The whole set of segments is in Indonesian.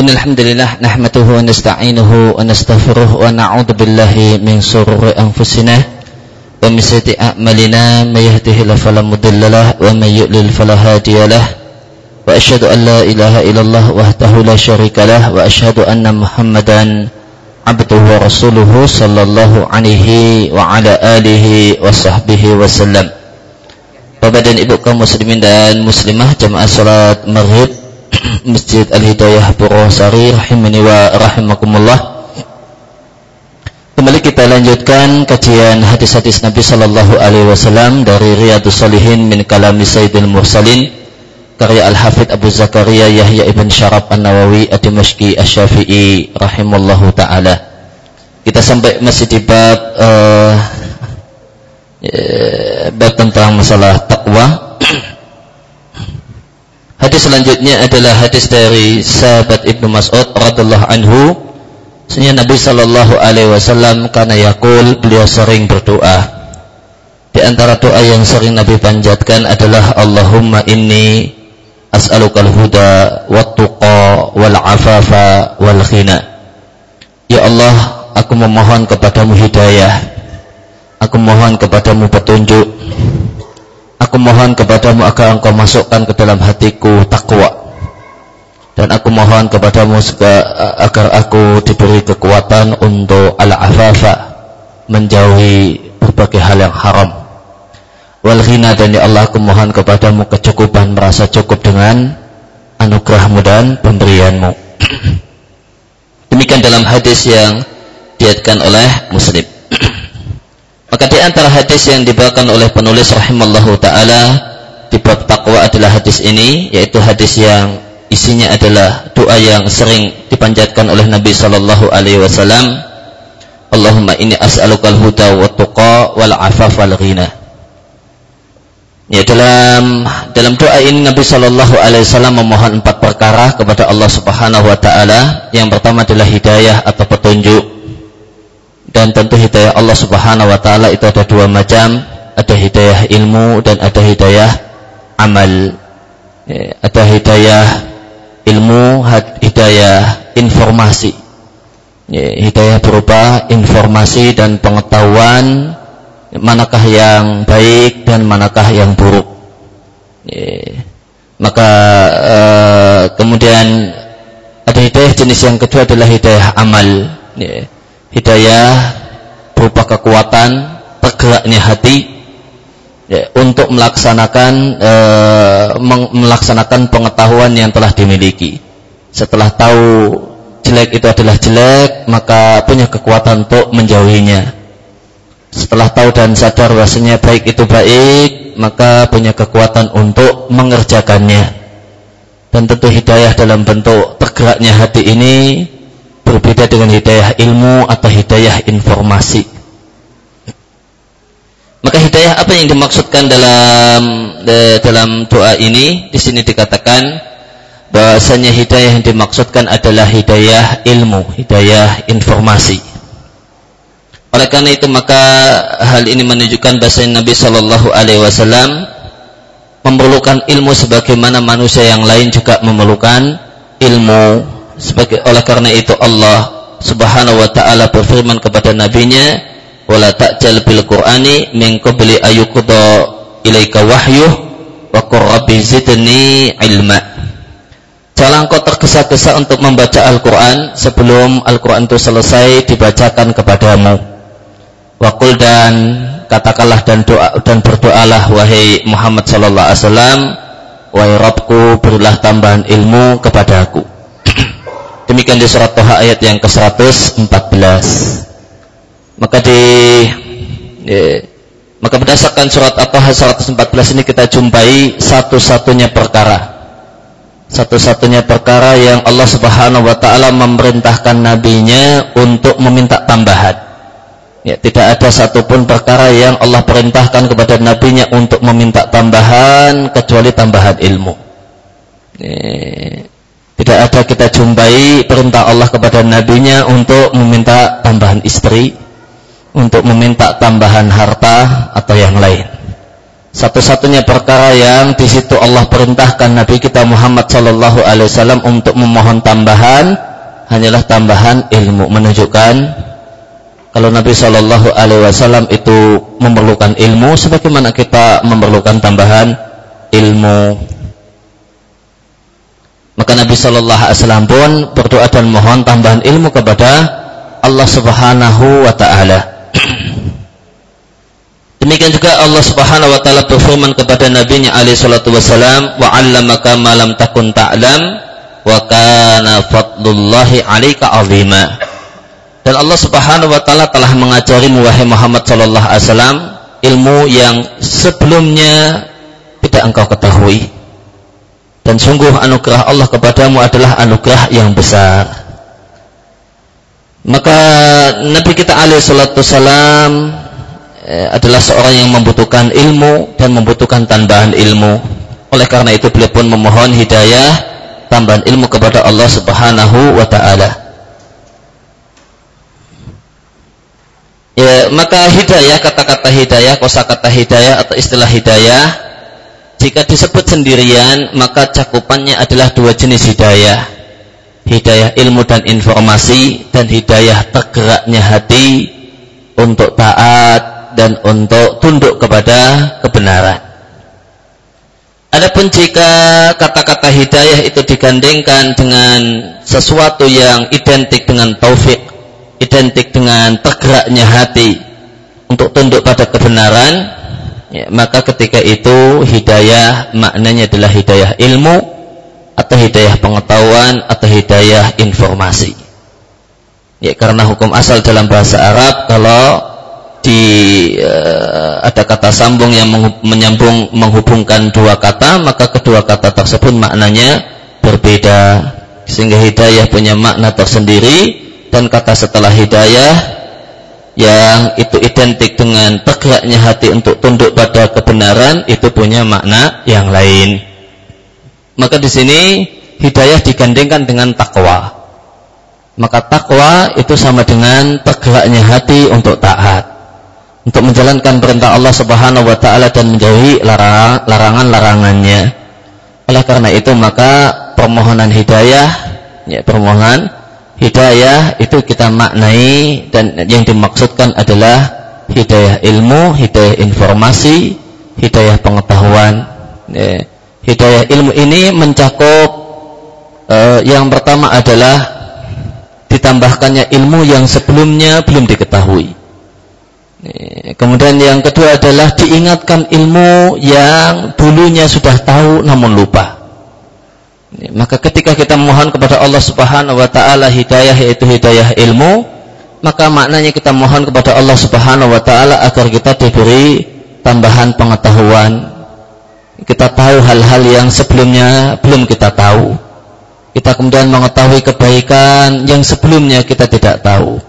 إن الحمد لله نحمده ونستعينه ونستغفره ونعوذ بالله من شرور أنفسنا ومن سيئات أعمالنا من يهده الله فلا مضل له ومن يضلل فلا هادي له وأشهد أن لا إله إلا الله وحده لا شريك له وأشهد أن محمدا عبده ورسوله صلى الله عليه وعلى آله وصحبه وسلم. Bapak dan Ibu kaum muslimin dan muslimah jamaah salat maghrib. Masjid Al-Hidayah Purwosari rahimani wa rahimakumullah. Kembali kita lanjutkan kajian hadis-hadis Nabi sallallahu alaihi wasallam dari Riyadhus Shalihin min kalami Sayyidil Mursalin karya Al-Hafidh Abu Zakaria Yahya ibn Syarab An-Nawawi Ad-Dimashqi Asy-Syafi'i taala. Kita sampai masih di bab uh, bab tentang masalah takwa Hadis selanjutnya adalah hadis dari sahabat Ibnu Mas'ud radhiyallahu anhu. Sesungguhnya Nabi sallallahu alaihi wasallam karena yakul beliau sering berdoa. Di antara doa yang sering Nabi panjatkan adalah Allahumma inni as'alukal huda wat tuqa wal afafa wal khina. Ya Allah, aku memohon kepadamu hidayah. Aku mohon kepadamu petunjuk Aku mohon kepadamu agar engkau masukkan ke dalam hatiku takwa. Dan aku mohon kepadamu agar aku diberi kekuatan untuk ala-afafa. Menjauhi berbagai hal yang haram. Wal ghina dan ya Allah aku mohon kepadamu kecukupan merasa cukup dengan anugerahmu dan pemberianmu. Demikian dalam hadis yang diatkan oleh Muslim. Maka di antara hadis yang dibawakan oleh penulis rahimallahu taala di bab takwa adalah hadis ini yaitu hadis yang isinya adalah doa yang sering dipanjatkan oleh Nabi sallallahu alaihi wasallam. Allahumma inni as'alukal huda wa tuqa wal afaf wal ghina. Ya dalam dalam doa ini Nabi Shallallahu Alaihi Wasallam memohon empat perkara kepada Allah Subhanahu Wa Taala. Yang pertama adalah hidayah atau petunjuk dan tentu hidayah Allah Subhanahu wa taala itu ada dua macam, ada hidayah ilmu dan ada hidayah amal. Ya, ada hidayah ilmu, hidayah informasi. Ya, hidayah berupa informasi dan pengetahuan manakah yang baik dan manakah yang buruk. Ya, maka uh, kemudian ada hidayah jenis yang kedua adalah hidayah amal. Ya hidayah berupa kekuatan tergeraknya hati ya, untuk melaksanakan e, melaksanakan pengetahuan yang telah dimiliki. Setelah tahu jelek itu adalah jelek, maka punya kekuatan untuk menjauhinya. Setelah tahu dan sadar bahasanya baik itu baik, maka punya kekuatan untuk mengerjakannya. Dan tentu hidayah dalam bentuk tergeraknya hati ini berbeda dengan hidayah ilmu atau hidayah informasi. Maka hidayah apa yang dimaksudkan dalam dalam doa ini? Di sini dikatakan bahasanya hidayah yang dimaksudkan adalah hidayah ilmu, hidayah informasi. Oleh karena itu maka hal ini menunjukkan bahasa Nabi Shallallahu Alaihi Wasallam memerlukan ilmu sebagaimana manusia yang lain juga memerlukan ilmu sebagai oleh karena itu Allah Subhanahu wa taala berfirman kepada nabinya wala ta'jal bil qur'ani min qabli ayuqda ilaika wahyuh wa qur zidni ilma Jangan kau tergesa-gesa untuk membaca Al-Quran sebelum Al-Quran itu selesai dibacakan kepadamu. Wakul dan katakanlah dan doa dan berdoalah wahai Muhammad sallallahu alaihi wasallam wahai Rabbku berilah tambahan ilmu kepadaku. Demikian di surat Toha ayat yang ke-114. Maka di ya, maka berdasarkan surat At-Taha 114 ini kita jumpai satu-satunya perkara. Satu-satunya perkara yang Allah Subhanahu wa taala memerintahkan nabinya untuk meminta tambahan. Ya, tidak ada satupun perkara yang Allah perintahkan kepada nabinya untuk meminta tambahan kecuali tambahan ilmu. Ya, tidak ada kita jumpai perintah Allah kepada nabinya untuk meminta tambahan istri, untuk meminta tambahan harta atau yang lain. satu-satunya perkara yang di situ Allah perintahkan Nabi kita Muhammad sallallahu alaihi wasallam untuk memohon tambahan hanyalah tambahan ilmu menunjukkan kalau Nabi sallallahu alaihi wasallam itu memerlukan ilmu sebagaimana kita memerlukan tambahan ilmu maka Nabi sallallahu alaihi wasallam pun berdoa dan mohon tambahan ilmu kepada Allah Subhanahu wa taala Demikian juga Allah Subhanahu wa taala berfirman kepada nabinya alaihi wasalam, "Wa 'allamaka ma lam takun ta'lam wa kana fadlullahi 'alaika 'azima." Dan Allah Subhanahu wa taala telah mengajari wahai Muhammad sallallahu alaihi wasallam ilmu yang sebelumnya tidak engkau ketahui. Dan sungguh anugerah Allah kepadamu adalah anugerah yang besar. Maka Nabi kita alaihi salatu wasalam Eh, adalah seorang yang membutuhkan ilmu dan membutuhkan tambahan ilmu. Oleh karena itu beliau pun memohon hidayah tambahan ilmu kepada Allah Subhanahu wa taala. Ya, maka hidayah, kata-kata hidayah, kosakata hidayah atau istilah hidayah jika disebut sendirian maka cakupannya adalah dua jenis hidayah. Hidayah ilmu dan informasi dan hidayah tergeraknya hati untuk taat dan untuk tunduk kepada kebenaran. Adapun jika kata-kata hidayah itu digandengkan dengan sesuatu yang identik dengan taufik, identik dengan tergeraknya hati untuk tunduk pada kebenaran, ya, maka ketika itu hidayah maknanya adalah hidayah ilmu atau hidayah pengetahuan atau hidayah informasi. Ya, karena hukum asal dalam bahasa Arab kalau di uh, ada kata sambung yang menyambung menghubungkan dua kata maka kedua kata tersebut maknanya berbeda sehingga hidayah punya makna tersendiri dan kata setelah hidayah yang itu identik dengan tegaknya hati untuk tunduk pada kebenaran itu punya makna yang lain. Maka di sini hidayah digandengkan dengan takwa. Maka takwa itu sama dengan tegaknya hati untuk taat. Untuk menjalankan perintah Allah Subhanahu wa taala dan menjauhi larangan-larangannya. Oleh karena itu maka permohonan hidayah ya permohonan hidayah itu kita maknai dan yang dimaksudkan adalah hidayah ilmu, hidayah informasi, hidayah pengetahuan. Ya. Hidayah ilmu ini mencakup uh, yang pertama adalah ditambahkannya ilmu yang sebelumnya belum diketahui. Kemudian yang kedua adalah diingatkan ilmu yang dulunya sudah tahu namun lupa. Maka ketika kita mohon kepada Allah Subhanahu wa taala hidayah yaitu hidayah ilmu, maka maknanya kita mohon kepada Allah Subhanahu wa taala agar kita diberi tambahan pengetahuan. Kita tahu hal-hal yang sebelumnya belum kita tahu. Kita kemudian mengetahui kebaikan yang sebelumnya kita tidak tahu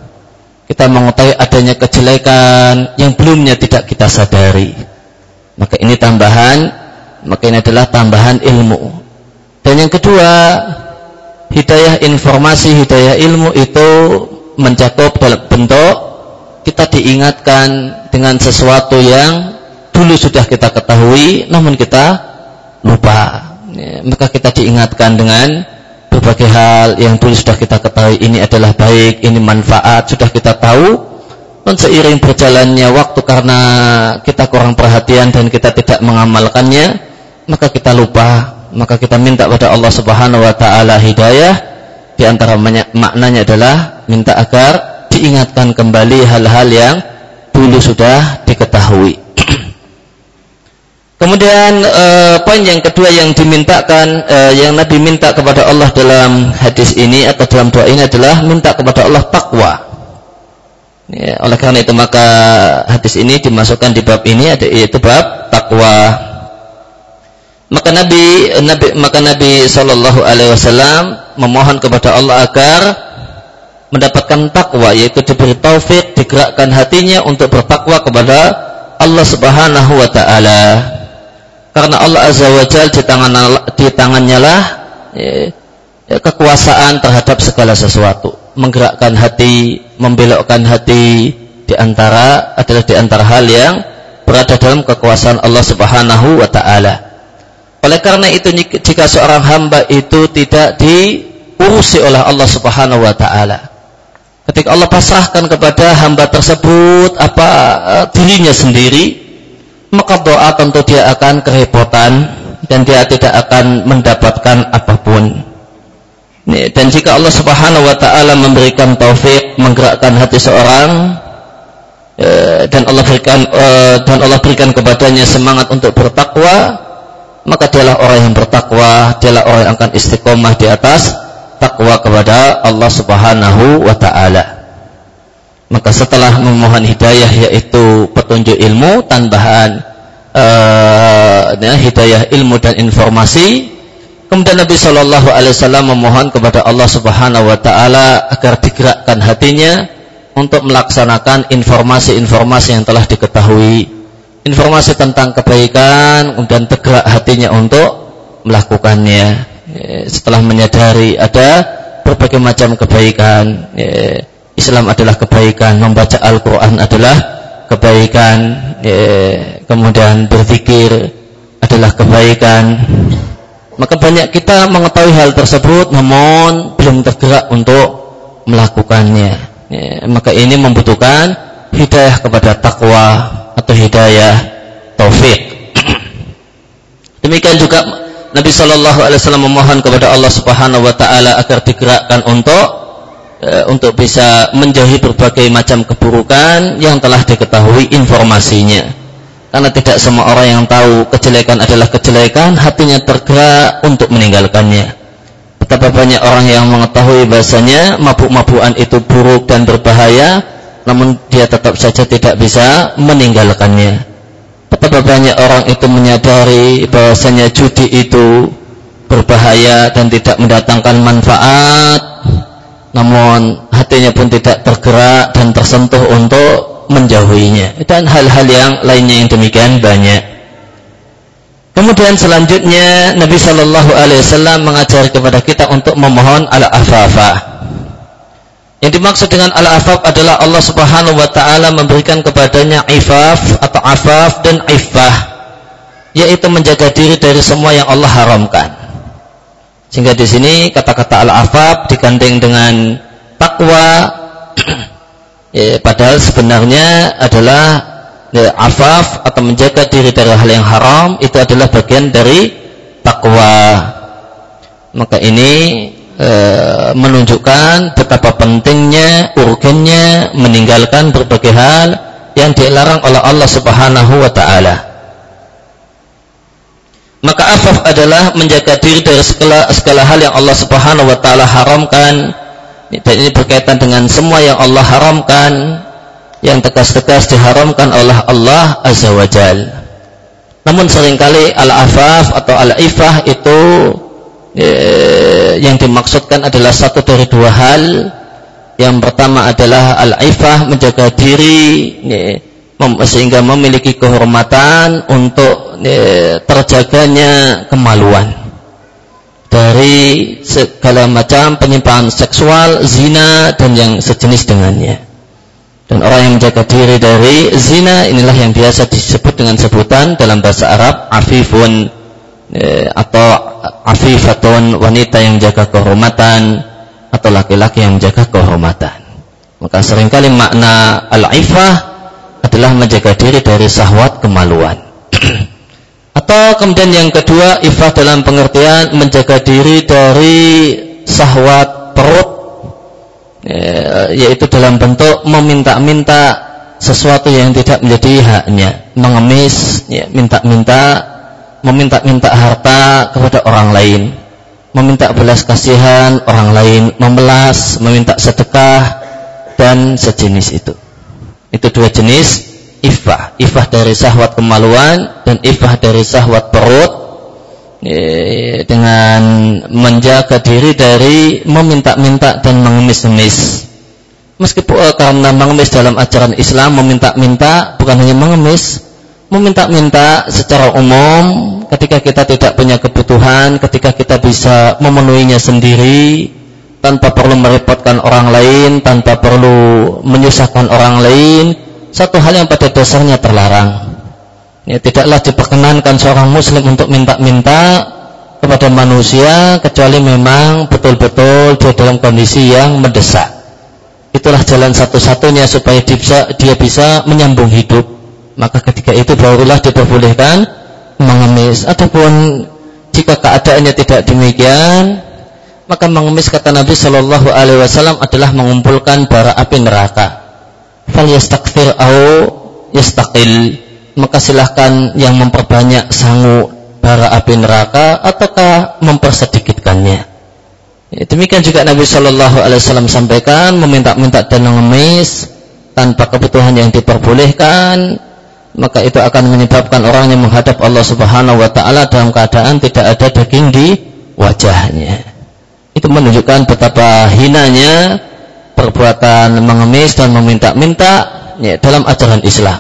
kita mengetahui adanya kejelekan yang belumnya tidak kita sadari. Maka ini tambahan, maka ini adalah tambahan ilmu. Dan yang kedua, hidayah informasi, hidayah ilmu itu mencakup dalam bentuk kita diingatkan dengan sesuatu yang dulu sudah kita ketahui namun kita lupa. Ya, maka kita diingatkan dengan berbagai hal yang dulu sudah kita ketahui ini adalah baik, ini manfaat, sudah kita tahu. Dan seiring berjalannya waktu karena kita kurang perhatian dan kita tidak mengamalkannya, maka kita lupa, maka kita minta pada Allah Subhanahu wa taala hidayah. Di antara maknanya adalah minta agar diingatkan kembali hal-hal yang dulu sudah diketahui. Kemudian uh, poin yang kedua yang dimintakan uh, yang Nabi minta kepada Allah dalam hadis ini atau dalam doa ini adalah minta kepada Allah takwa. Ya, oleh karena itu maka hadis ini dimasukkan di bab ini yaitu bab takwa. Maka Nabi Nabi maka Nabi Shallallahu alaihi wasallam memohon kepada Allah agar mendapatkan takwa yaitu diberi taufik digerakkan hatinya untuk bertakwa kepada Allah Subhanahu wa taala karena Allah Azza wa Jal di, tangan, di tangannya lah ya, ya, kekuasaan terhadap segala sesuatu menggerakkan hati membelokkan hati di antara adalah di antara hal yang berada dalam kekuasaan Allah Subhanahu wa taala. Oleh karena itu jika seorang hamba itu tidak diurusi oleh Allah Subhanahu wa taala. Ketika Allah pasrahkan kepada hamba tersebut apa eh, dirinya sendiri, maka doa tentu dia akan kerepotan dan dia tidak akan mendapatkan apa pun. Dan jika Allah Subhanahu wa taala memberikan taufik menggerakkan hati seorang Eh, dan Allah berikan eh, dan Allah berikan kepadanya semangat untuk bertakwa maka dialah orang yang bertakwa dialah orang yang akan istiqomah di atas takwa kepada Allah Subhanahu wa taala. Maka setelah memohon hidayah yaitu petunjuk ilmu tambahan uh, ya, hidayah ilmu dan informasi kemudian Nabi Shallallahu Alaihi Wasallam memohon kepada Allah Subhanahu Wa Taala agar digerakkan hatinya untuk melaksanakan informasi-informasi yang telah diketahui informasi tentang kebaikan dan tegak hatinya untuk melakukannya. Ya, setelah menyadari ada berbagai macam kebaikan ya, Islam adalah kebaikan membaca Al-Quran adalah kebaikan ya, kemudian berzikir adalah kebaikan. Maka banyak kita mengetahui hal tersebut namun belum tergerak untuk melakukannya. Ya, maka ini membutuhkan hidayah kepada takwa atau hidayah taufik demikian juga Nabi Wasallam memohon kepada Allah Subhanahu Wa Taala agar digerakkan untuk e, untuk bisa menjauhi berbagai macam keburukan yang telah diketahui informasinya. Karena tidak semua orang yang tahu kejelekan adalah kejelekan hatinya tergerak untuk meninggalkannya. Betapa banyak orang yang mengetahui bahasanya mabuk-mabukan itu buruk dan berbahaya, namun dia tetap saja tidak bisa meninggalkannya. Betapa banyak orang itu menyadari bahasanya judi itu berbahaya dan tidak mendatangkan manfaat, namun hatinya pun tidak tergerak dan tersentuh untuk menjauhinya. Dan hal-hal yang lainnya yang demikian banyak. Kemudian selanjutnya Nabi Shallallahu Alaihi Wasallam mengajar kepada kita untuk memohon ala afafa. Yang dimaksud dengan ala afaf adalah Allah Subhanahu Wa Taala memberikan kepadanya ifaf atau afaf dan ifah, yaitu menjaga diri dari semua yang Allah haramkan. Sehingga di sini kata-kata ala afaf digandeng dengan takwa, ya, padahal sebenarnya adalah ya, afaf atau menjaga diri dari hal yang haram itu adalah bagian dari takwa. Maka ini e, menunjukkan betapa pentingnya, urgennya meninggalkan berbagai hal yang dilarang oleh Allah Subhanahu wa taala. Maka afaf adalah menjaga diri dari segala segala hal yang Allah Subhanahu wa taala haramkan dan ini berkaitan dengan semua yang Allah haramkan yang tegas-tegas diharamkan oleh Allah Azza wa Jal. Namun sering kali al-afaf atau al-ifah itu eh, yang dimaksudkan adalah satu dari dua hal. Yang pertama adalah al-ifah menjaga diri mem sehingga memiliki kehormatan untuk eh, terjaganya kemaluan dari segala macam penyimpangan seksual, zina dan yang sejenis dengannya. Dan orang yang menjaga diri dari zina inilah yang biasa disebut dengan sebutan dalam bahasa Arab afifun atau afifatun wanita yang menjaga kehormatan atau laki-laki yang menjaga kehormatan. Maka sering kali makna al-ifah adalah menjaga diri dari sahwat kemaluan. atau kemudian yang kedua ifah dalam pengertian menjaga diri dari sahwat perut Ya, yaitu dalam bentuk meminta-minta sesuatu yang tidak menjadi haknya mengemis ya, minta-minta meminta-minta harta kepada orang lain meminta belas kasihan orang lain memelas meminta sedekah dan sejenis itu. Itu dua jenis ifah. Ifah dari sahwat kemaluan dan ifah dari sahwat perut. Dengan menjaga diri dari meminta-minta dan mengemis-ngemis. Meskipun uh, karena mengemis dalam ajaran Islam meminta-minta bukan hanya mengemis, meminta-minta secara umum ketika kita tidak punya kebutuhan, ketika kita bisa memenuhinya sendiri tanpa perlu merepotkan orang lain, tanpa perlu menyusahkan orang lain, satu hal yang pada dasarnya terlarang. Ya, tidaklah diperkenankan seorang muslim untuk minta-minta kepada manusia kecuali memang betul-betul dia dalam kondisi yang mendesak. Itulah jalan satu-satunya supaya dia bisa, dia bisa menyambung hidup. Maka ketika itu barulah diperbolehkan mengemis. Ataupun jika keadaannya tidak demikian, maka mengemis kata Nabi Shallallahu Alaihi Wasallam adalah mengumpulkan bara api neraka. Fal yastakfir au yastakil maka silahkan yang memperbanyak sangu bara api neraka ataukah mempersedikitkannya. Ya, demikian juga Nabi Shallallahu Alaihi Wasallam sampaikan meminta-minta dan mengemis tanpa kebutuhan yang diperbolehkan maka itu akan menyebabkan orang yang menghadap Allah Subhanahu Wa Taala dalam keadaan tidak ada daging di wajahnya. Itu menunjukkan betapa hinanya perbuatan mengemis dan meminta-minta ya, dalam ajaran Islam.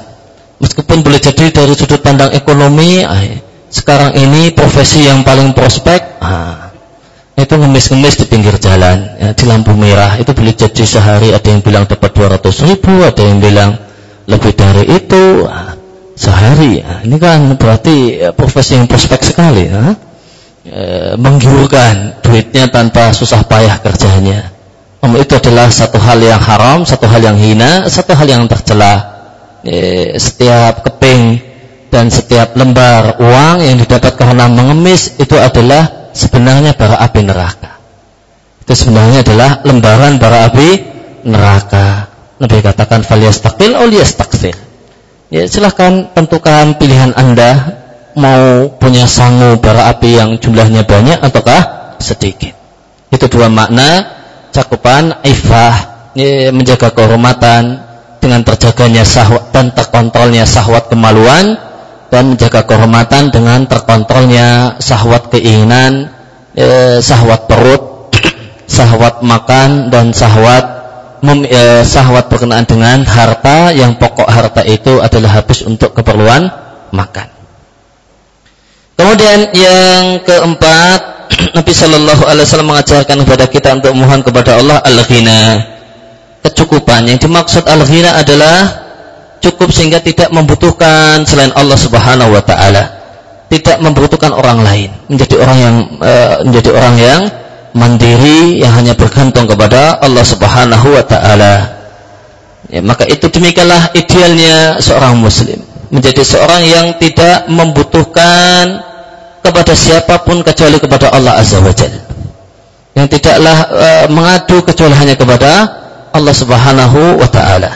Meskipun boleh jadi dari sudut pandang ekonomi ah, sekarang ini profesi yang paling prospek ah, itu ngemis-ngemis di pinggir jalan ya, di lampu merah. Itu boleh jadi sehari ada yang bilang dapat 200 ribu ada yang bilang lebih dari itu ah, sehari ini kan berarti ya, profesi yang prospek sekali ah. e, menggiurkan duitnya tanpa susah payah kerjanya Om itu adalah satu hal yang haram, satu hal yang hina, satu hal yang tercela Eh, setiap keping dan setiap lembar uang yang didapat karena mengemis itu adalah sebenarnya bara api neraka. Itu sebenarnya adalah lembaran bara api neraka. Nabi katakan faliyastaqil oliyas taksir. Ya silahkan tentukan pilihan Anda mau punya sangu bara api yang jumlahnya banyak ataukah sedikit. Itu dua makna cakupan ifah, ya, menjaga kehormatan, dengan terjaganya sahwat dan terkontrolnya sahwat kemaluan dan menjaga kehormatan dengan terkontrolnya sahwat keinginan, eh, sahwat perut, sahwat makan dan sahwat mem, sahwat berkenaan dengan harta yang pokok harta itu adalah habis untuk keperluan makan. Kemudian yang keempat, Nabi Shallallahu Alaihi Wasallam mengajarkan kepada kita untuk mohon kepada Allah al-ghina kecukupan. Yang dimaksud al-ghina adalah cukup sehingga tidak membutuhkan selain Allah Subhanahu wa taala. Tidak membutuhkan orang lain, menjadi orang yang uh, menjadi orang yang mandiri yang hanya bergantung kepada Allah Subhanahu wa taala. Ya, maka itu demikianlah idealnya seorang muslim, menjadi seorang yang tidak membutuhkan kepada siapa pun kecuali kepada Allah Azza wa Jalla. Yang tidaklah uh, mengadu kecuali hanya kepada Allah Subhanahu wa taala.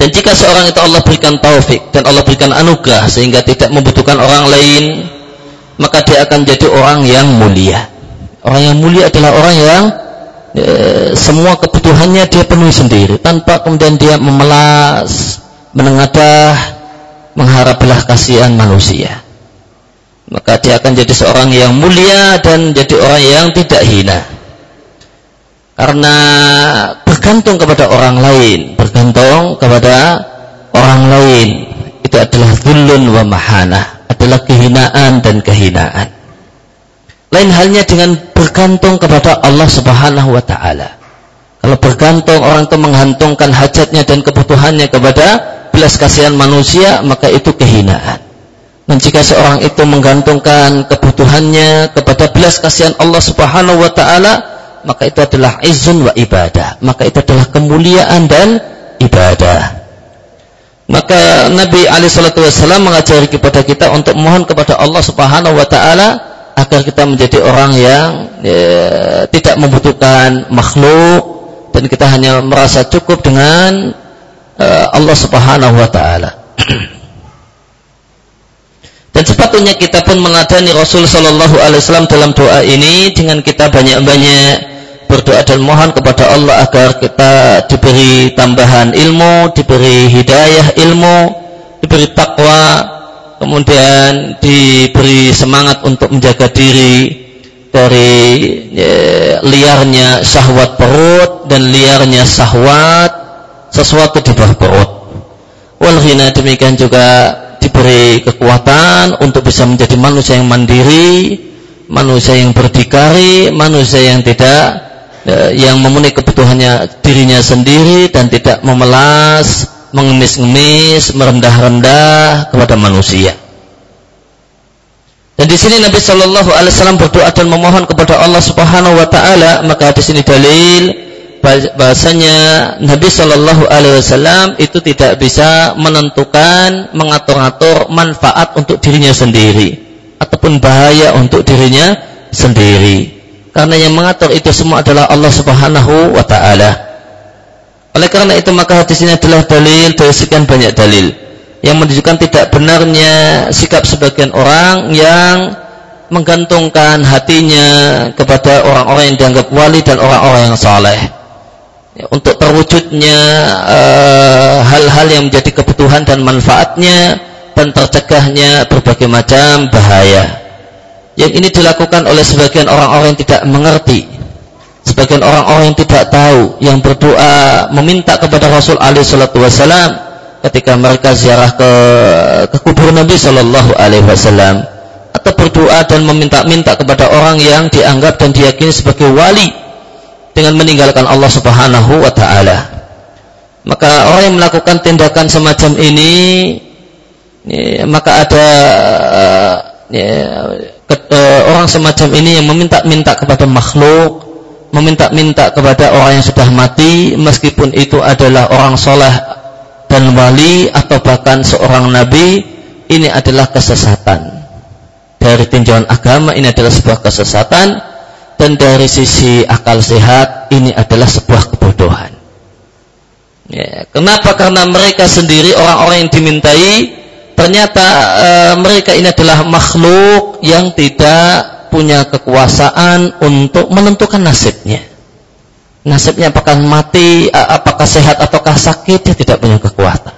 Dan jika seorang itu Allah berikan taufik dan Allah berikan anugerah sehingga tidak membutuhkan orang lain, maka dia akan jadi orang yang mulia. Orang yang mulia adalah orang yang e, semua kebutuhannya dia penuhi sendiri tanpa kemudian dia memelas, menengadah, mengharap belah kasihan manusia. Maka dia akan jadi seorang yang mulia dan jadi orang yang tidak hina karena bergantung kepada orang lain, bergantung kepada orang lain itu adalah zulun wa mahana, adalah kehinaan dan kehinaan. Lain halnya dengan bergantung kepada Allah Subhanahu wa taala. Kalau bergantung orang itu menghantungkan hajatnya dan kebutuhannya kepada belas kasihan manusia, maka itu kehinaan. Dan jika seorang itu menggantungkan kebutuhannya kepada belas kasihan Allah Subhanahu wa taala, maka itu adalah izun wa ibadah maka itu adalah kemuliaan dan ibadah maka Nabi Ali Shallallahu Wasallam mengajari kepada kita untuk mohon kepada Allah Subhanahu Wa Taala agar kita menjadi orang yang ya, tidak membutuhkan makhluk dan kita hanya merasa cukup dengan uh, Allah Subhanahu Wa Taala. Dan sepatutnya kita pun meladani Rasul Shallallahu Alaihi Wasallam dalam doa ini dengan kita banyak-banyak berdoa dan mohon kepada Allah agar kita diberi tambahan ilmu, diberi hidayah ilmu, diberi takwa, kemudian diberi semangat untuk menjaga diri dari ya, liarnya syahwat perut dan liarnya syahwat sesuatu di bawah perut. Walhina demikian juga diberi kekuatan untuk bisa menjadi manusia yang mandiri, manusia yang berdikari, manusia yang tidak yang memenuhi kebutuhannya dirinya sendiri dan tidak memelas mengemis-ngemis, merendah-rendah kepada manusia. Dan di sini Nabi Shallallahu Alaihi Wasallam berdoa dan memohon kepada Allah Subhanahu Wa Taala. Maka di sini dalil bahasanya Nabi Shallallahu Alaihi Wasallam itu tidak bisa menentukan mengatur-atur manfaat untuk dirinya sendiri ataupun bahaya untuk dirinya sendiri. Karena yang mengatur itu semua adalah Allah Subhanahu Wa Taala. Oleh karena itu maka hadis ini adalah dalil dari sekian banyak dalil. Yang menunjukkan tidak benarnya sikap sebagian orang yang menggantungkan hatinya kepada orang-orang yang dianggap wali dan orang-orang yang saleh. Ya, untuk terwujudnya eh, hal-hal uh, yang menjadi kebutuhan dan manfaatnya dan tercegahnya berbagai macam bahaya yang ini dilakukan oleh sebagian orang-orang yang tidak mengerti sebagian orang-orang yang tidak tahu yang berdoa meminta kepada Rasul alaihi wasalam ketika mereka ziarah ke, ke kubur Nabi Shallallahu Alaihi Wasallam atau berdoa dan meminta-minta kepada orang yang dianggap dan diyakini sebagai wali dengan meninggalkan Allah Subhanahu Wa Taala. Maka orang yang melakukan tindakan semacam ini, ya, maka ada ya, orang semacam ini yang meminta-minta kepada makhluk, meminta-minta kepada orang yang sudah mati, meskipun itu adalah orang soleh dan wali atau bahkan seorang nabi ini adalah kesesatan. Dari tinjauan agama ini adalah sebuah kesesatan. Dan dari sisi akal sehat ini adalah sebuah kebodohan. Ya, kenapa? Karena mereka sendiri orang-orang yang dimintai ternyata e, mereka ini adalah makhluk yang tidak punya kekuasaan untuk menentukan nasibnya nasibnya apakah mati, apakah sehat ataukah sakit, dia tidak punya kekuatan.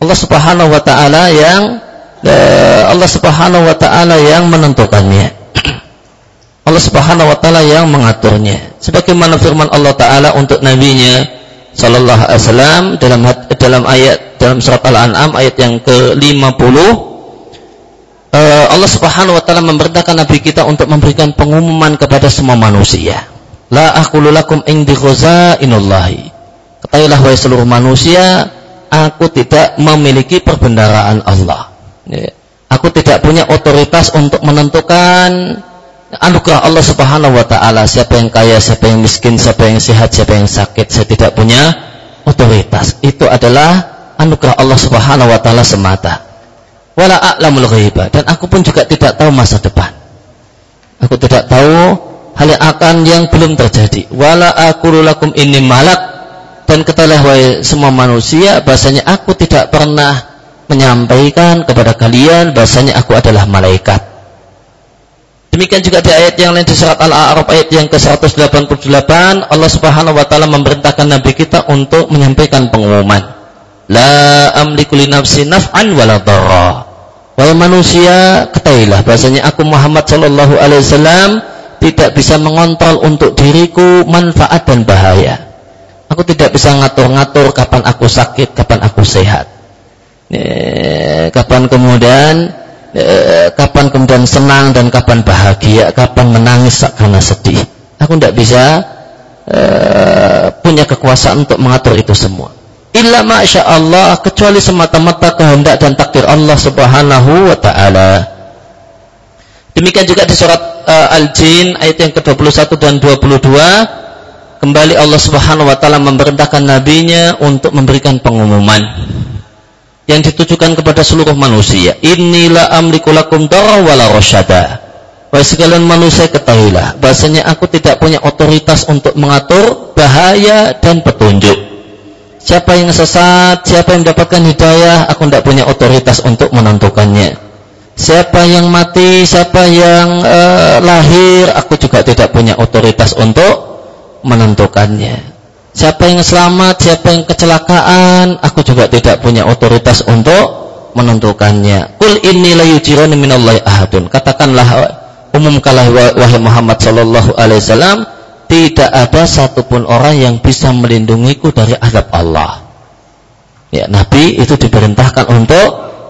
Allah Subhanahu wa taala yang eh, Allah Subhanahu wa taala yang menentukannya. Allah Subhanahu wa taala yang mengaturnya. Sebagaimana firman Allah taala untuk nabinya sallallahu alaihi wasallam dalam dalam ayat dalam surat Al-An'am ayat yang ke-50 eh, Allah Subhanahu wa taala memerintahkan nabi kita untuk memberikan pengumuman kepada semua manusia La aqulu lakum indi khazainullahi. Ketahuilah wahai seluruh manusia, aku tidak memiliki perbendaraan Allah. Ya. Aku tidak punya otoritas untuk menentukan anugerah Allah Subhanahu wa taala, siapa yang kaya, siapa yang miskin, siapa yang sehat, siapa yang sakit. Saya tidak punya otoritas. Itu adalah anugerah Allah Subhanahu wa taala semata. Wala a'lamul ghaibah dan aku pun juga tidak tahu masa depan. Aku tidak tahu hal yang akan yang belum terjadi. Wala aqulu lakum inni malak dan ketahuilah wahai semua manusia bahasanya aku tidak pernah menyampaikan kepada kalian bahasanya aku adalah malaikat. Demikian juga di ayat yang lain di surat Al-A'raf ayat yang ke-188 Allah Subhanahu wa taala memerintahkan nabi kita untuk menyampaikan pengumuman. La amliku li nafsi naf'an wala dharra. Wahai manusia, ketahuilah bahasanya aku Muhammad sallallahu alaihi wasallam tidak bisa mengontrol untuk diriku manfaat dan bahaya. Aku tidak bisa ngatur-ngatur kapan aku sakit, kapan aku sehat. kapan kemudian kapan kemudian senang dan kapan bahagia, kapan menangis karena sedih. Aku tidak bisa uh, punya kekuasaan untuk mengatur itu semua. Illa masya Allah kecuali semata-mata kehendak dan takdir Allah Subhanahu wa taala. Demikian juga di surat uh, Al-Jin ayat yang ke-21 dan 22 kembali Allah Subhanahu wa taala memerintahkan nabinya untuk memberikan pengumuman yang ditujukan kepada seluruh manusia. Inilah amliku lakum wala rasyada. Wahai sekalian manusia ketahuilah bahasanya aku tidak punya otoritas untuk mengatur bahaya dan petunjuk. Siapa yang sesat, siapa yang mendapatkan hidayah, aku tidak punya otoritas untuk menentukannya siapa yang mati, siapa yang uh, lahir, aku juga tidak punya otoritas untuk menentukannya. Siapa yang selamat, siapa yang kecelakaan, aku juga tidak punya otoritas untuk menentukannya. Kul inni la yujirani minallahi ahadun. Katakanlah umumkanlah wahai Muhammad sallallahu alaihi wasallam, tidak ada satupun orang yang bisa melindungiku dari azab Allah. Ya, Nabi itu diperintahkan untuk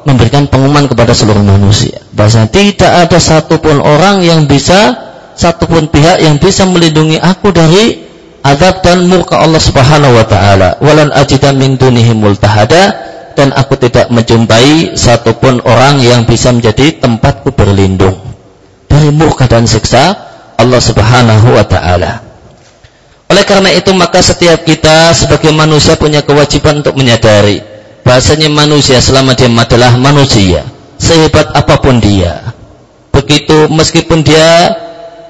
memberikan pengumuman kepada seluruh manusia. Bahasa tidak ada satupun orang yang bisa, satupun pihak yang bisa melindungi aku dari azab dan murka Allah Subhanahu wa taala. Walan ajida min dunihi multahada dan aku tidak menjumpai satupun orang yang bisa menjadi tempatku berlindung dari murka dan siksa Allah Subhanahu wa taala. Oleh karena itu maka setiap kita sebagai manusia punya kewajiban untuk menyadari bahasanya manusia selama dia adalah manusia sehebat apa pun dia begitu meskipun dia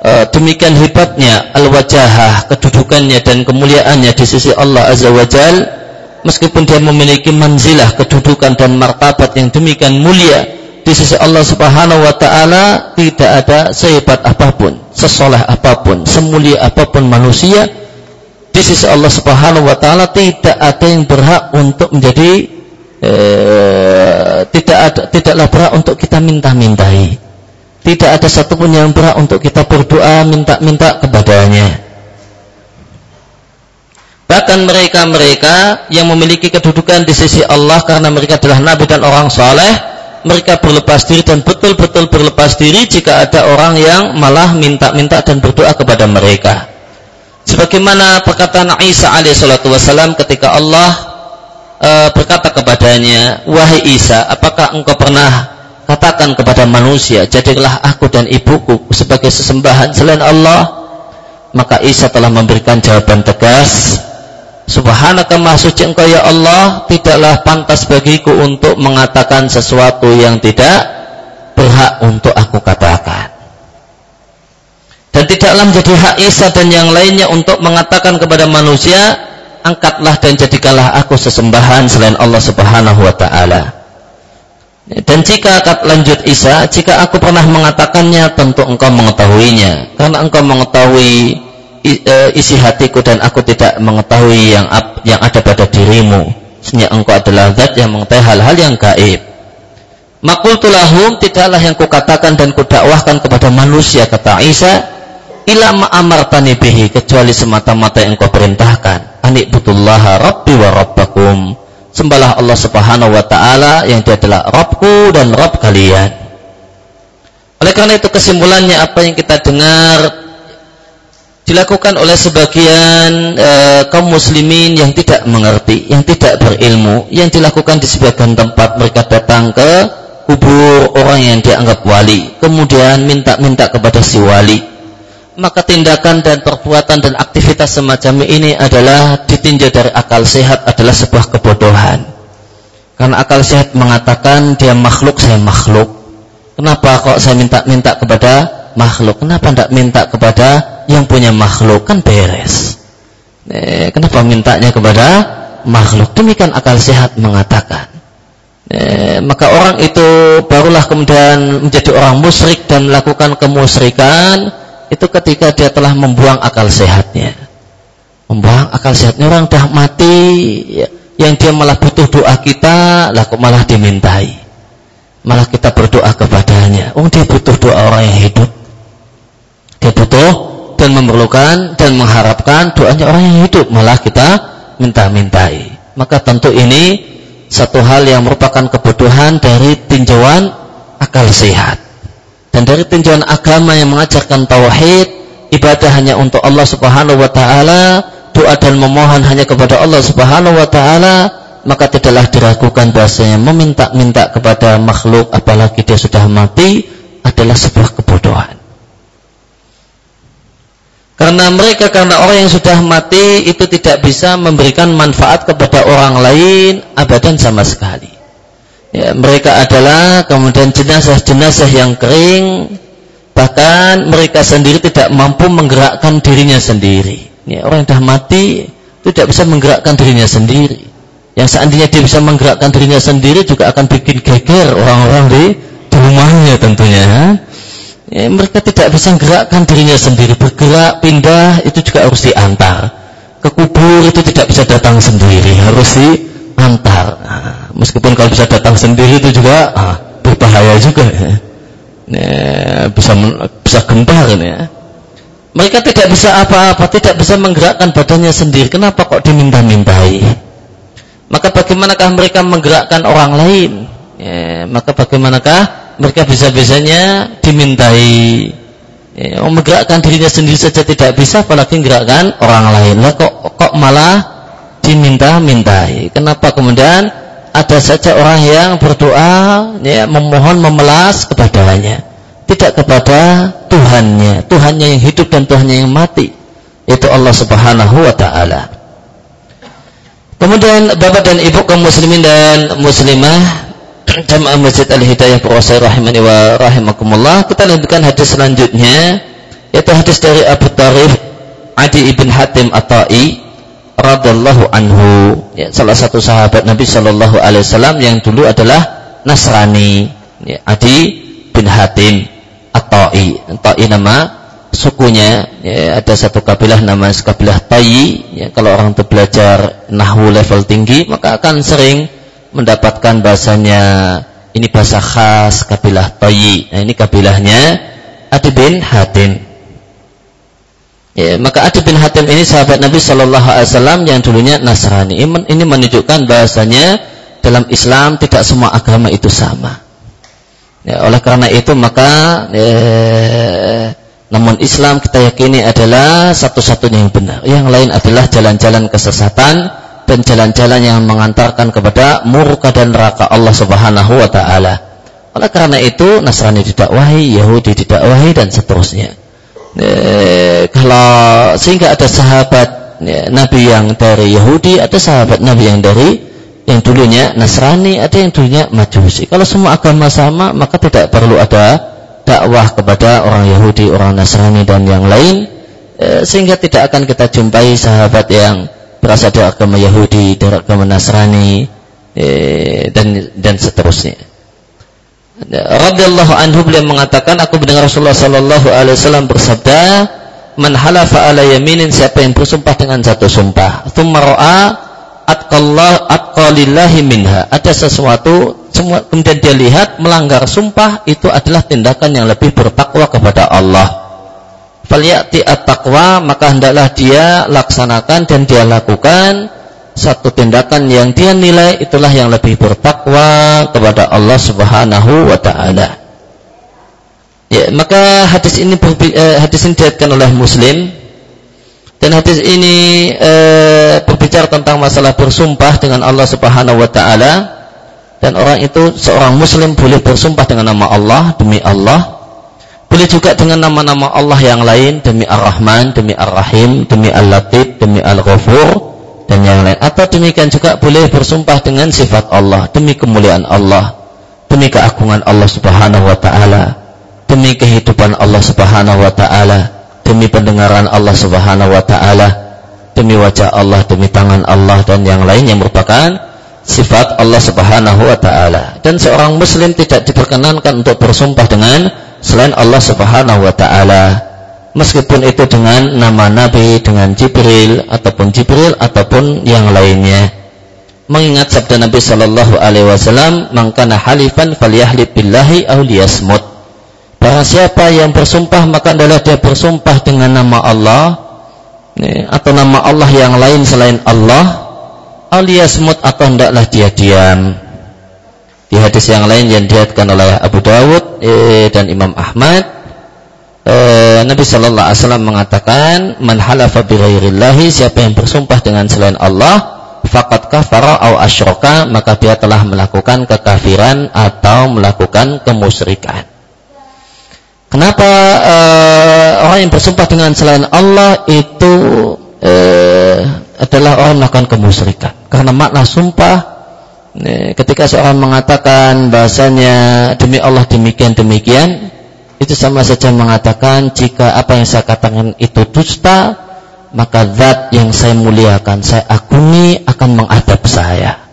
e, demikian hebatnya al-wajahah kedudukannya dan kemuliaannya di sisi Allah Azza wa Jal meskipun dia memiliki manzilah kedudukan dan martabat yang demikian mulia di sisi Allah Subhanahu wa taala tidak ada sehebat apa pun sesoleh apa pun semulia apa pun manusia di sisi Allah Subhanahu wa taala tidak ada yang berhak untuk menjadi eh, tidak ada tidaklah berhak untuk kita minta-mintai. Tidak ada satupun yang berhak untuk kita berdoa minta-minta kepadanya. Bahkan mereka-mereka yang memiliki kedudukan di sisi Allah karena mereka adalah nabi dan orang soleh, mereka berlepas diri dan betul-betul berlepas diri jika ada orang yang malah minta-minta dan berdoa kepada mereka. Sebagaimana perkataan Isa alaihissalatu ketika Allah e, berkata kepadanya, Wahai Isa, apakah engkau pernah katakan kepada manusia, jadilah aku dan ibuku sebagai sesembahan selain Allah? Maka Isa telah memberikan jawaban tegas, Subhanaka maha engkau ya Allah, tidaklah pantas bagiku untuk mengatakan sesuatu yang tidak berhak untuk aku katakan dan tidaklah menjadi hak Isa dan yang lainnya untuk mengatakan kepada manusia angkatlah dan jadikanlah aku sesembahan selain Allah Subhanahu wa taala. Dan jika lanjut Isa, jika aku pernah mengatakannya tentu engkau mengetahuinya karena engkau mengetahui e, isi hatiku dan aku tidak mengetahui yang yang ada pada dirimu. Sesungguhnya engkau adalah zat yang mengetahui hal-hal yang gaib. Makultulahum tidaklah yang kukatakan dan kudakwahkan kepada manusia kata Isa ila ma'amartani bihi kecuali semata-mata yang kau perintahkan anik butullah rabbi wa rabbakum sembahlah Allah subhanahu wa ta'ala yang dia adalah Rabbku dan Rabb kalian. Oleh karena itu kesimpulannya apa yang kita dengar dilakukan oleh sebagian e, kaum muslimin yang tidak mengerti, yang tidak berilmu, yang dilakukan di sebagian tempat mereka datang ke kubur orang yang dianggap wali, kemudian minta-minta kepada si wali maka tindakan dan perbuatan dan aktivitas semacam ini adalah ditinjau dari akal sehat adalah sebuah kebodohan. Karena akal sehat mengatakan dia makhluk, saya makhluk. Kenapa kok saya minta-minta kepada makhluk? Kenapa tidak minta kepada yang punya makhluk? Kan beres. Eh, kenapa mintanya kepada makhluk? Demikian akal sehat mengatakan. Eh, maka orang itu barulah kemudian menjadi orang musyrik dan melakukan kemusyrikan itu ketika dia telah membuang akal sehatnya. Membuang akal sehatnya orang dah mati, ya, yang dia malah butuh doa kita, lah kok malah dimintai. Malah kita berdoa kepadanya. Oh dia butuh doa orang yang hidup. Dia butuh dan memerlukan dan mengharapkan doanya orang yang hidup. Malah kita minta-mintai. Maka tentu ini satu hal yang merupakan kebodohan dari tinjauan akal sehat. Dan dari tinjauan agama yang mengajarkan tauhid, ibadah hanya untuk Allah Subhanahu wa taala, doa dan memohon hanya kepada Allah Subhanahu wa taala, maka tidaklah diragukan bahasanya meminta-minta kepada makhluk apalagi dia sudah mati adalah sebuah kebodohan. Karena mereka karena orang yang sudah mati itu tidak bisa memberikan manfaat kepada orang lain abadan sama sekali ya, mereka adalah kemudian jenazah-jenazah yang kering bahkan mereka sendiri tidak mampu menggerakkan dirinya sendiri. Ya, orang yang sudah mati tidak bisa menggerakkan dirinya sendiri. Yang seandainya dia bisa menggerakkan dirinya sendiri juga akan bikin geger orang-orang di, di rumahnya tentunya ya, mereka tidak bisa menggerakkan dirinya sendiri. Bergerak pindah itu juga harus diantar. Ke kubur itu tidak bisa datang sendiri. Harus diantar nah, meskipun kalau bisa datang sendiri itu juga ah, berbahaya juga ya. ya bisa bisa gempar ya. Mereka tidak bisa apa-apa, tidak bisa menggerakkan badannya sendiri. Kenapa kok diminta-mintai? Maka bagaimanakah mereka menggerakkan orang lain? Ya, maka bagaimanakah mereka bisa-bisanya dimintai? Ya, menggerakkan dirinya sendiri saja tidak bisa, apalagi menggerakkan orang lain. Lah kok kok malah diminta-mintai. Kenapa kemudian ada saja orang yang berdoa, ya, memohon, memelas kepadanya, tidak kepada Tuhannya, Tuhannya yang hidup dan Tuhannya yang mati, itu Allah Subhanahu wa taala. Kemudian Bapak dan Ibu kaum muslimin dan muslimah Jamaah Masjid Al-Hidayah Purwasai rahimani wa rahimakumullah. Kita lanjutkan hadis selanjutnya yaitu hadis dari Abu Tarif Adi ibn Hatim At-Tai radallahu anhu. Ya, salah satu sahabat Nabi Shallallahu alaihi wasallam yang dulu adalah Nasrani. Ya, Adi bin Hatim At-Tai. Tai nama sukunya ya, ada satu kabilah nama kabilah Tai ya, kalau orang itu belajar nahwu level tinggi maka akan sering mendapatkan bahasanya ini bahasa khas kabilah Toyi. Nah, ini kabilahnya Adi bin Hatim. Ya, maka Adi bin Hatim ini sahabat Nabi Shallallahu Alaihi Wasallam yang dulunya Nasrani. Ini menunjukkan bahasanya dalam Islam tidak semua agama itu sama. Ya, oleh karena itu maka ya, namun Islam kita yakini adalah satu-satunya yang benar. Yang lain adalah jalan-jalan kesesatan dan jalan-jalan yang mengantarkan kepada murka dan neraka Allah Subhanahu wa taala. Oleh karena itu Nasrani didakwahi, Yahudi didakwahi dan seterusnya. E, kalau sehingga ada sahabat ya, Nabi yang dari Yahudi, ada sahabat Nabi yang dari yang dulunya Nasrani, ada yang dulunya Majusi. Kalau semua agama sama, maka tidak perlu ada dakwah kepada orang Yahudi, orang Nasrani dan yang lain, e, sehingga tidak akan kita jumpai sahabat yang berasal dari agama Yahudi, dari agama Nasrani eh, dan dan seterusnya. Radhiyallahu anhu beliau mengatakan aku mendengar Rasulullah sallallahu alaihi wasallam bersabda, "Man halafa ala yaminin siapa yang bersumpah dengan satu sumpah, tsumma ra'a atqallah atqalillahi minha." Ada sesuatu semua kemudian dia lihat melanggar sumpah itu adalah tindakan yang lebih bertakwa kepada Allah falyati at-taqwa maka hendaklah dia laksanakan dan dia lakukan satu tindakan yang dia nilai itulah yang lebih bertakwa kepada Allah Subhanahu wa taala. Ya, maka hadis ini eh, hadis ini diriatkan oleh Muslim. Dan hadis ini eh, berbicara tentang masalah bersumpah dengan Allah Subhanahu wa taala. Dan orang itu seorang muslim boleh bersumpah dengan nama Allah demi Allah. Boleh juga dengan nama-nama Allah yang lain demi Ar-Rahman, demi Ar-Rahim, demi Al-Latif, demi Al-Ghafur dan yang lain. Atau demikian juga boleh bersumpah dengan sifat Allah, demi kemuliaan Allah, demi keagungan Allah Subhanahu wa taala, demi kehidupan Allah Subhanahu wa taala, demi pendengaran Allah Subhanahu wa taala, demi wajah Allah, demi tangan Allah dan yang lain yang merupakan sifat Allah Subhanahu wa taala. Dan seorang muslim tidak diperkenankan untuk bersumpah dengan selain Allah Subhanahu wa taala meskipun itu dengan nama nabi dengan Jibril ataupun Jibril ataupun yang lainnya. Mengingat sabda Nabi sallallahu alaihi wasallam mangkana halifan falyahlib billahi aw liyasmut. Barang siapa yang bersumpah maka adalah dia bersumpah dengan nama Allah atau nama Allah yang lain selain Allah. Aw liyasmut atau hendaklah dia diam. Di hadis yang lain yang dilihatkan oleh Abu Dawud eh, dan Imam Ahmad eh, Nabi Shallallahu Alaihi Wasallam mengatakan man halafa bighairillahi siapa yang bersumpah dengan selain Allah fakat kafara au asyroka maka dia telah melakukan kekafiran atau melakukan kemusyrikan. Kenapa eh, orang yang bersumpah dengan selain Allah itu eh, adalah orang melakukan kemusyrikan? Karena makna sumpah ketika seorang mengatakan bahasanya demi Allah demikian demikian itu sama saja mengatakan jika apa yang saya katakan itu dusta maka zat yang saya muliakan saya akuni akan mengadab saya.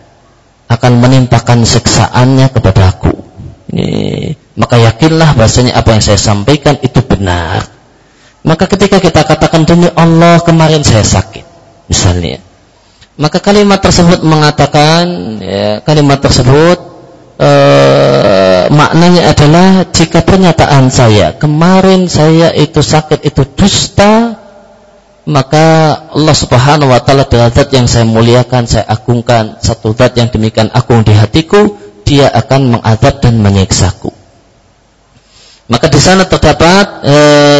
Akan menimpakan siksaannya kepadaku ini maka yakinlah bahasanya apa yang saya sampaikan itu benar. Maka ketika kita katakan demi Allah kemarin saya sakit misalnya. Maka kalimat tersebut mengatakan ya, kalimat tersebut e, maknanya adalah jika pernyataan saya kemarin saya itu sakit itu dusta maka Allah Subhanahu wa taala zat yang saya muliakan, saya agungkan, satu zat yang demikian agung di hatiku, dia akan mengadab dan menyiksaku. Maka di sana terdapat e,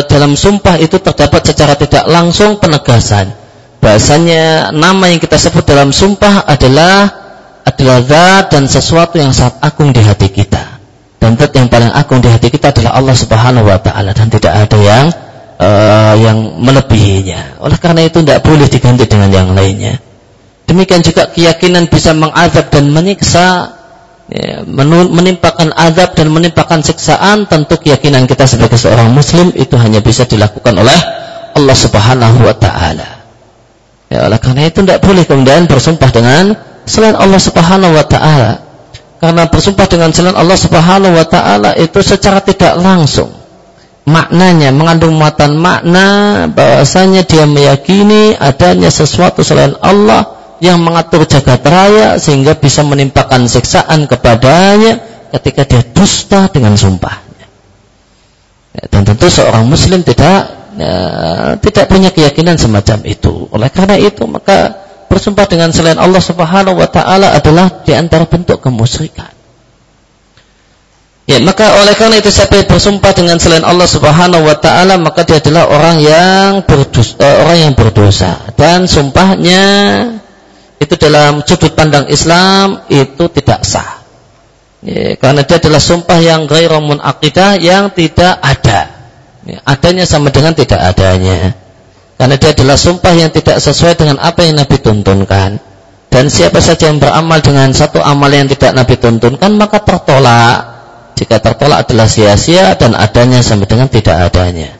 dalam sumpah itu terdapat secara tidak langsung penegasan. Bahasanya nama yang kita sebut dalam sumpah adalah adalah zat dan sesuatu yang sangat agung di hati kita. Dan zat yang paling agung di hati kita adalah Allah Subhanahu wa taala dan tidak ada yang uh, yang melebihinya. Oleh karena itu tidak boleh diganti dengan yang lainnya. Demikian juga keyakinan bisa mengazab dan menyiksa ya, menimpakan azab dan menimpakan siksaan tentu keyakinan kita sebagai seorang muslim itu hanya bisa dilakukan oleh Allah Subhanahu wa taala. Ya, oleh karena itu tidak boleh kemudian bersumpah dengan selain Allah Subhanahu wa taala. Karena bersumpah dengan selain Allah Subhanahu wa taala itu secara tidak langsung maknanya mengandung muatan makna bahwasanya dia meyakini adanya sesuatu selain Allah yang mengatur jagat raya sehingga bisa menimpakan siksaan kepadanya ketika dia dusta dengan sumpahnya. Ya, dan tentu seorang muslim tidak ya, tidak punya keyakinan semacam itu. Oleh karena itu maka bersumpah dengan selain Allah Subhanahu wa taala adalah di antara bentuk kemusyrikan. Ya, maka oleh karena itu siapa bersumpah dengan selain Allah Subhanahu wa taala maka dia adalah orang yang berdosa, eh, orang yang berdosa dan sumpahnya itu dalam sudut pandang Islam itu tidak sah. Ya, karena dia adalah sumpah yang ghairamun akidah yang tidak ada. Ya, adanya sama dengan tidak adanya. Karena dia adalah sumpah yang tidak sesuai dengan apa yang Nabi tuntunkan. Dan siapa saja yang beramal dengan satu amal yang tidak Nabi tuntunkan maka tertolak. Jika tertolak adalah sia-sia dan adanya sama dengan tidak adanya.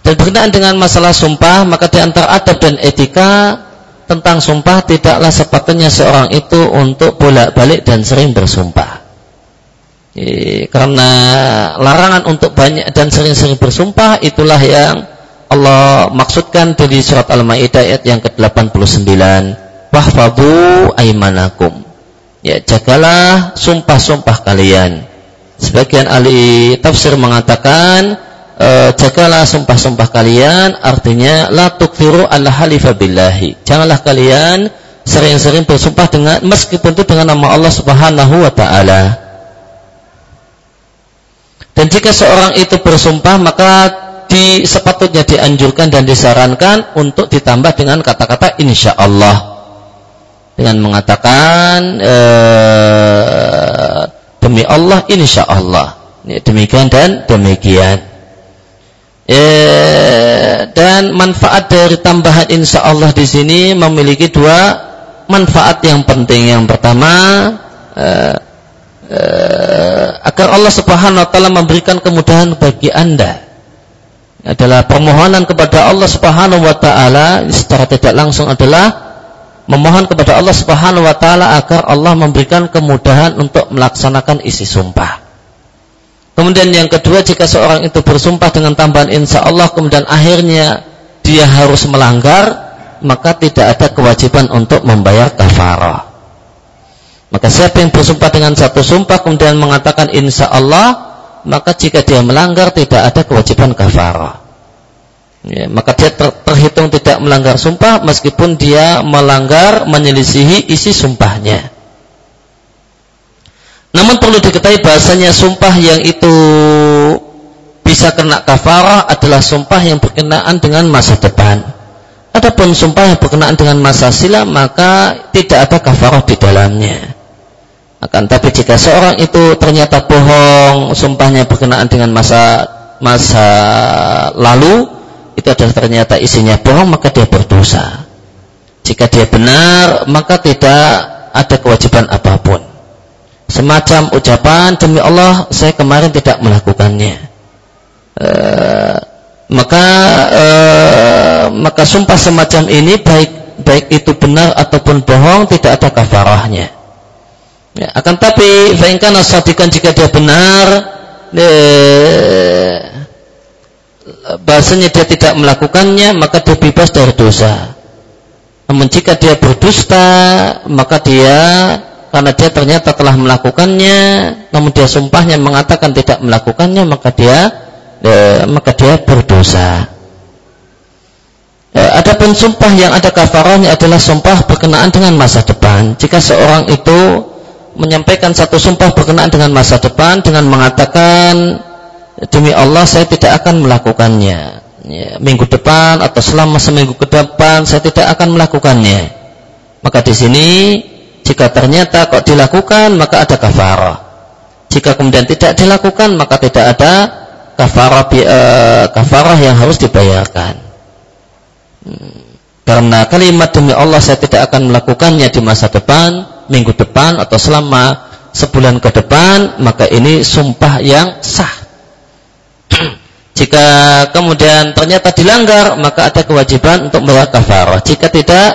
Dan berkenaan dengan masalah sumpah maka di antara adab dan etika tentang sumpah tidaklah sepatutnya seorang itu untuk bolak-balik dan sering bersumpah. E, karena larangan untuk banyak dan sering-sering bersumpah itulah yang Allah maksudkan dari surat Al-Maidah ayat yang ke-89. Wahfabu aimanakum. Ya, jagalah sumpah-sumpah kalian. Sebagian ahli tafsir mengatakan e, jagalah sumpah-sumpah kalian artinya la tukfiru alla halifa janganlah kalian sering-sering bersumpah dengan meskipun itu dengan nama Allah Subhanahu wa taala dan jika seorang itu bersumpah maka di sepatutnya dianjurkan dan disarankan untuk ditambah dengan kata-kata insya Allah dengan mengatakan e, demi Allah insya Allah demikian dan demikian. Ya, dan manfaat dari tambahan insya Allah di sini memiliki dua manfaat. Yang penting. Yang pertama, uh, uh, agar Allah Subhanahu Wa Taala memberikan kemudahan bagi anda adalah permohonan kepada Allah Subhanahu Wa Taala secara tidak langsung adalah memohon kepada Allah Subhanahu Wa Taala agar Allah memberikan kemudahan untuk melaksanakan isi sumpah. Kemudian yang kedua jika seorang itu bersumpah dengan tambahan insya Allah kemudian akhirnya dia harus melanggar maka tidak ada kewajiban untuk membayar kafarah. Maka siapa yang bersumpah dengan satu sumpah kemudian mengatakan insya Allah maka jika dia melanggar tidak ada kewajiban kafarah. Ya, maka dia ter terhitung tidak melanggar sumpah meskipun dia melanggar menyelisihi isi sumpahnya. Namun perlu diketahui bahasanya sumpah yang itu bisa kena kafarah adalah sumpah yang berkenaan dengan masa depan. Adapun sumpah yang berkenaan dengan masa silam maka tidak ada kafarah di dalamnya. Akan tapi jika seorang itu ternyata bohong, sumpahnya berkenaan dengan masa masa lalu, itu adalah ternyata isinya bohong maka dia berdosa. Jika dia benar maka tidak ada kewajiban apa pun. Semacam ucapan demi Allah saya kemarin tidak melakukannya. E, maka e, maka sumpah semacam ini baik baik itu benar ataupun bohong tidak ada kafarahnya ya, akan tapi fa'inkana sadikan jika dia benar e, bahasanya dia tidak melakukannya maka dia bebas dari dosa. Namun jika dia berdusta maka dia karena dia ternyata telah melakukannya namun dia sumpahnya mengatakan tidak melakukannya maka dia eh, maka dia berdosa. Eh, adapun sumpah yang ada kafarahnya adalah sumpah berkenaan dengan masa depan. Jika seorang itu menyampaikan satu sumpah berkenaan dengan masa depan dengan mengatakan demi Allah saya tidak akan melakukannya. Ya, minggu depan atau selama seminggu ke depan saya tidak akan melakukannya. Maka di sini jika ternyata kok dilakukan maka ada kafarah. Jika kemudian tidak dilakukan maka tidak ada kafarah uh, kafarah yang harus dibayarkan. Hmm. Karena kalimat demi Allah saya tidak akan melakukannya di masa depan, minggu depan atau selama sebulan ke depan, maka ini sumpah yang sah. Jika kemudian ternyata dilanggar, maka ada kewajiban untuk membayar kafarah. Jika tidak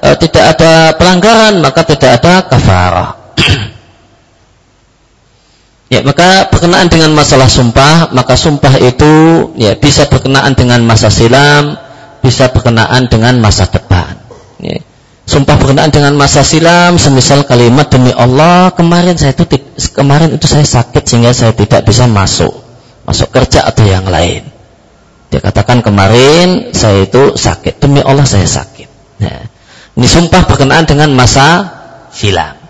e, tidak ada pelanggaran, maka tidak ada kafarah. ya, maka berkenaan dengan masalah sumpah, maka sumpah itu ya bisa berkenaan dengan masa silam, bisa berkenaan dengan masa depan. Ya. Sumpah berkenaan dengan masa silam, semisal kalimat demi Allah kemarin saya itu kemarin itu saya sakit sehingga saya tidak bisa masuk masuk kerja atau yang lain. Dia katakan kemarin saya itu sakit demi Allah saya sakit. Ya. Ini sumpah berkenaan dengan masa silam.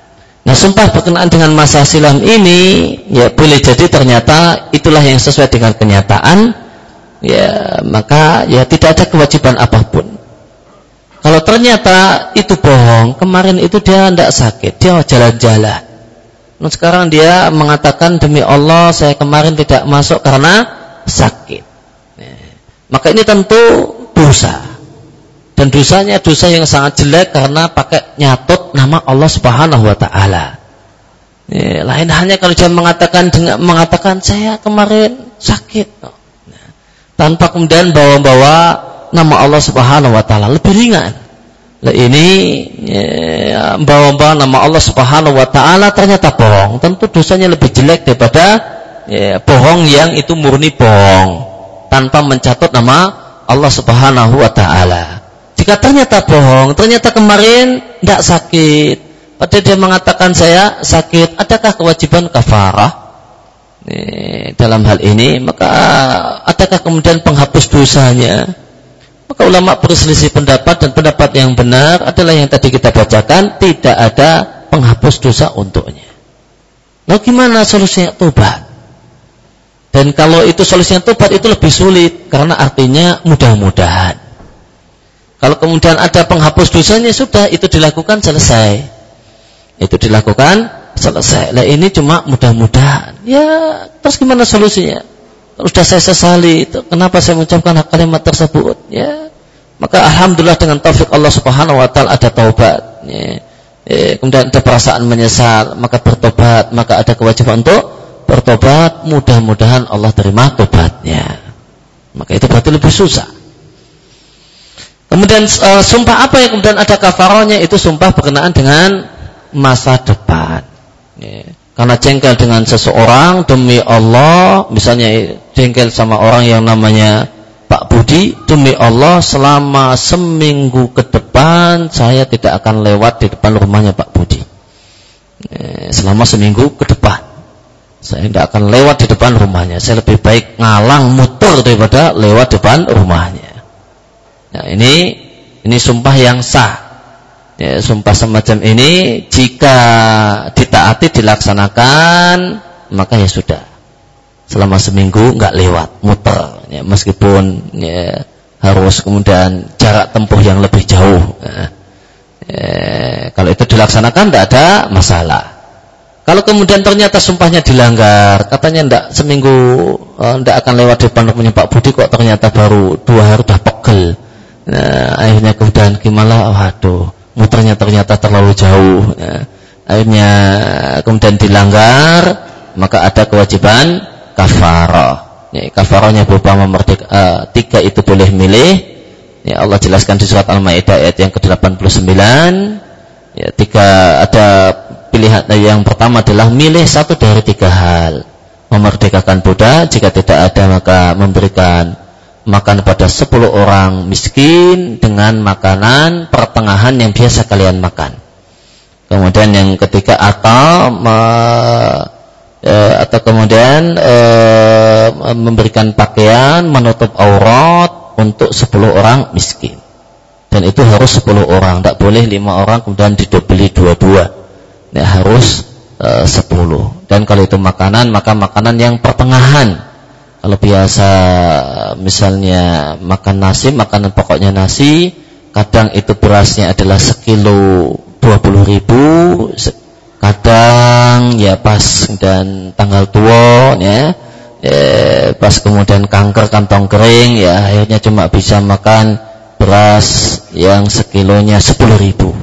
Nah sumpah berkenaan dengan masa silam ini ya boleh jadi ternyata itulah yang sesuai dengan kenyataan ya maka ya tidak ada kewajiban apa pun. Kalau ternyata itu bohong, kemarin itu dia tidak sakit, dia jalan-jalan. Nah, sekarang dia mengatakan demi Allah saya kemarin tidak masuk karena sakit. Ya. Maka ini tentu dosa. Dan dosanya dosa yang sangat jelek karena pakai nyatut nama Allah Subhanahu wa taala. Ya, lain halnya kalau dia mengatakan dengan mengatakan saya kemarin sakit tanpa kemudian bawa-bawa nama Allah Subhanahu wa taala lebih ringan. Nah, ini ya, bawa-bawa nama Allah Subhanahu wa taala ternyata bohong. Tentu dosanya lebih jelek daripada ya, bohong yang itu murni bohong tanpa mencatut nama Allah Subhanahu wa taala. Jika ternyata bohong, ternyata kemarin tidak sakit, padahal dia mengatakan saya sakit, adakah kewajiban kafarah? dalam hal ini maka adakah kemudian penghapus dosanya maka ulama berselisih pendapat dan pendapat yang benar adalah yang tadi kita bacakan tidak ada penghapus dosa untuknya nah gimana solusinya tobat dan kalau itu solusinya tobat itu lebih sulit karena artinya mudah-mudahan kalau kemudian ada penghapus dosanya sudah itu dilakukan selesai itu dilakukan selesai. Lah ini cuma mudah-mudahan. Ya, terus gimana solusinya? Sudah saya sesali, kenapa saya mengucapkan kalimat tersebut? Ya, maka alhamdulillah dengan taufik Allah Subhanahu wa taala ada taubat. Ya. Ya, kemudian ada perasaan menyesal, maka bertobat, maka ada kewajiban untuk bertobat. Mudah-mudahan Allah terima tobatnya. Maka itu berarti lebih susah. Kemudian uh, sumpah apa yang kemudian ada kafarohnya itu sumpah berkenaan dengan masa depan. Ya. Karena jengkel dengan seseorang demi Allah, misalnya jengkel sama orang yang namanya Pak Budi, demi Allah selama seminggu ke depan saya tidak akan lewat di depan rumahnya Pak Budi. Ya, selama seminggu ke depan. Saya tidak akan lewat di depan rumahnya. Saya lebih baik ngalang muter daripada lewat depan rumahnya. Nah, ini ini sumpah yang sah ya, sumpah semacam ini jika ditaati dilaksanakan maka ya sudah selama seminggu nggak lewat muter ya, meskipun ya, harus kemudian jarak tempuh yang lebih jauh ya. Ya, kalau itu dilaksanakan tidak ada masalah kalau kemudian ternyata sumpahnya dilanggar katanya tidak seminggu tidak oh, akan lewat depan rumahnya Pak Budi kok ternyata baru dua hari sudah pegel nah, akhirnya kemudian gimana waduh muternya ternyata terlalu jauh ya. akhirnya kemudian dilanggar maka ada kewajiban kafarah ya, kafarahnya berupa memerdeka uh, tiga itu boleh milih. Ya Allah jelaskan di surat Al-Maidah ayat yang ke-89 ya tiga ada pilihan yang pertama adalah milih satu dari tiga hal. Memerdekakan budak jika tidak ada maka memberikan makan pada 10 orang miskin dengan makanan pertengahan yang biasa kalian makan. Kemudian yang ketiga atau e, atau kemudian e, memberikan pakaian menutup aurat untuk 10 orang miskin. Dan itu harus 10 orang, tidak boleh 5 orang kemudian didobeli dua-dua. Ya, harus e, 10. Dan kalau itu makanan, maka makanan yang pertengahan Kalau biasa misalnya makan nasi, makanan pokoknya nasi, kadang itu berasnya adalah sekilo 20 ribu, kadang ya pas dan tanggal tua ya, eh, pas kemudian kanker kantong kering ya akhirnya cuma bisa makan beras yang sekilonya 10 ribu.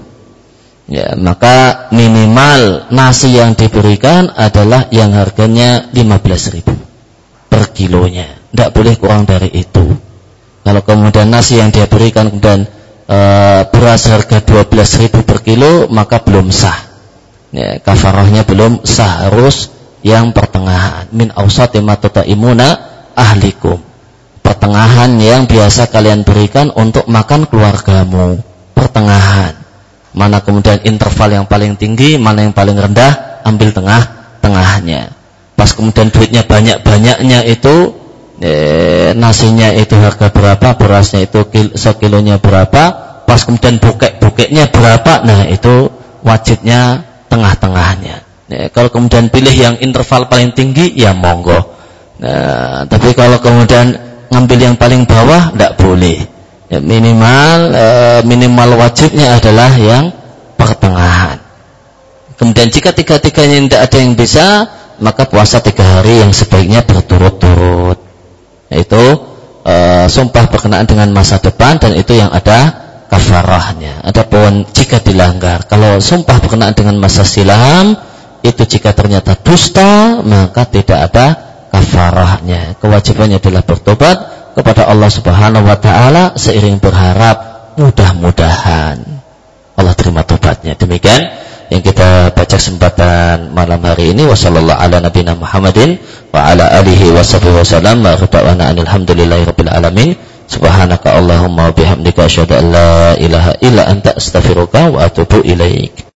Ya, maka minimal nasi yang diberikan adalah yang harganya 15 ribu per kilonya. Tidak boleh kurang dari itu. Kalau kemudian nasi yang dia berikan kemudian e, beras harga 12 ribu per kilo, maka belum sah. Ya, kafarahnya belum sah. Harus yang pertengahan. Min awsati imuna ahlikum. Pertengahan yang biasa kalian berikan untuk makan keluargamu. Pertengahan Mana kemudian interval yang paling tinggi, mana yang paling rendah, ambil tengah-tengahnya. Pas kemudian duitnya banyak-banyaknya itu, eh, nasinya itu harga berapa, berasnya itu kil, sekilonya berapa, pas kemudian bukek-bukeknya berapa, nah itu wajibnya tengah-tengahnya. Eh, kalau kemudian pilih yang interval paling tinggi, ya monggo. Nah, tapi kalau kemudian ngambil yang paling bawah, tidak boleh ya, minimal e, minimal wajibnya adalah yang pertengahan. Kemudian jika tiga-tiganya tidak ada yang bisa, maka puasa tiga hari yang sebaiknya berturut-turut. Yaitu e, sumpah berkenaan dengan masa depan dan itu yang ada kafarahnya. Adapun jika dilanggar, kalau sumpah berkenaan dengan masa silam, itu jika ternyata dusta, maka tidak ada kafarahnya. Kewajibannya adalah bertobat kepada Allah Subhanahu wa taala seiring berharap mudah-mudahan. Allah terima tobatnya. Demikian yang kita baca kesempatan malam hari ini. Wasallallahu ala nabiyina Muhammadin wa ala alihi wasallam wa alamin subhanaka allahumma bihamdika asyhadu an la ilaha illa anta astaghfiruka wa atubu ilaik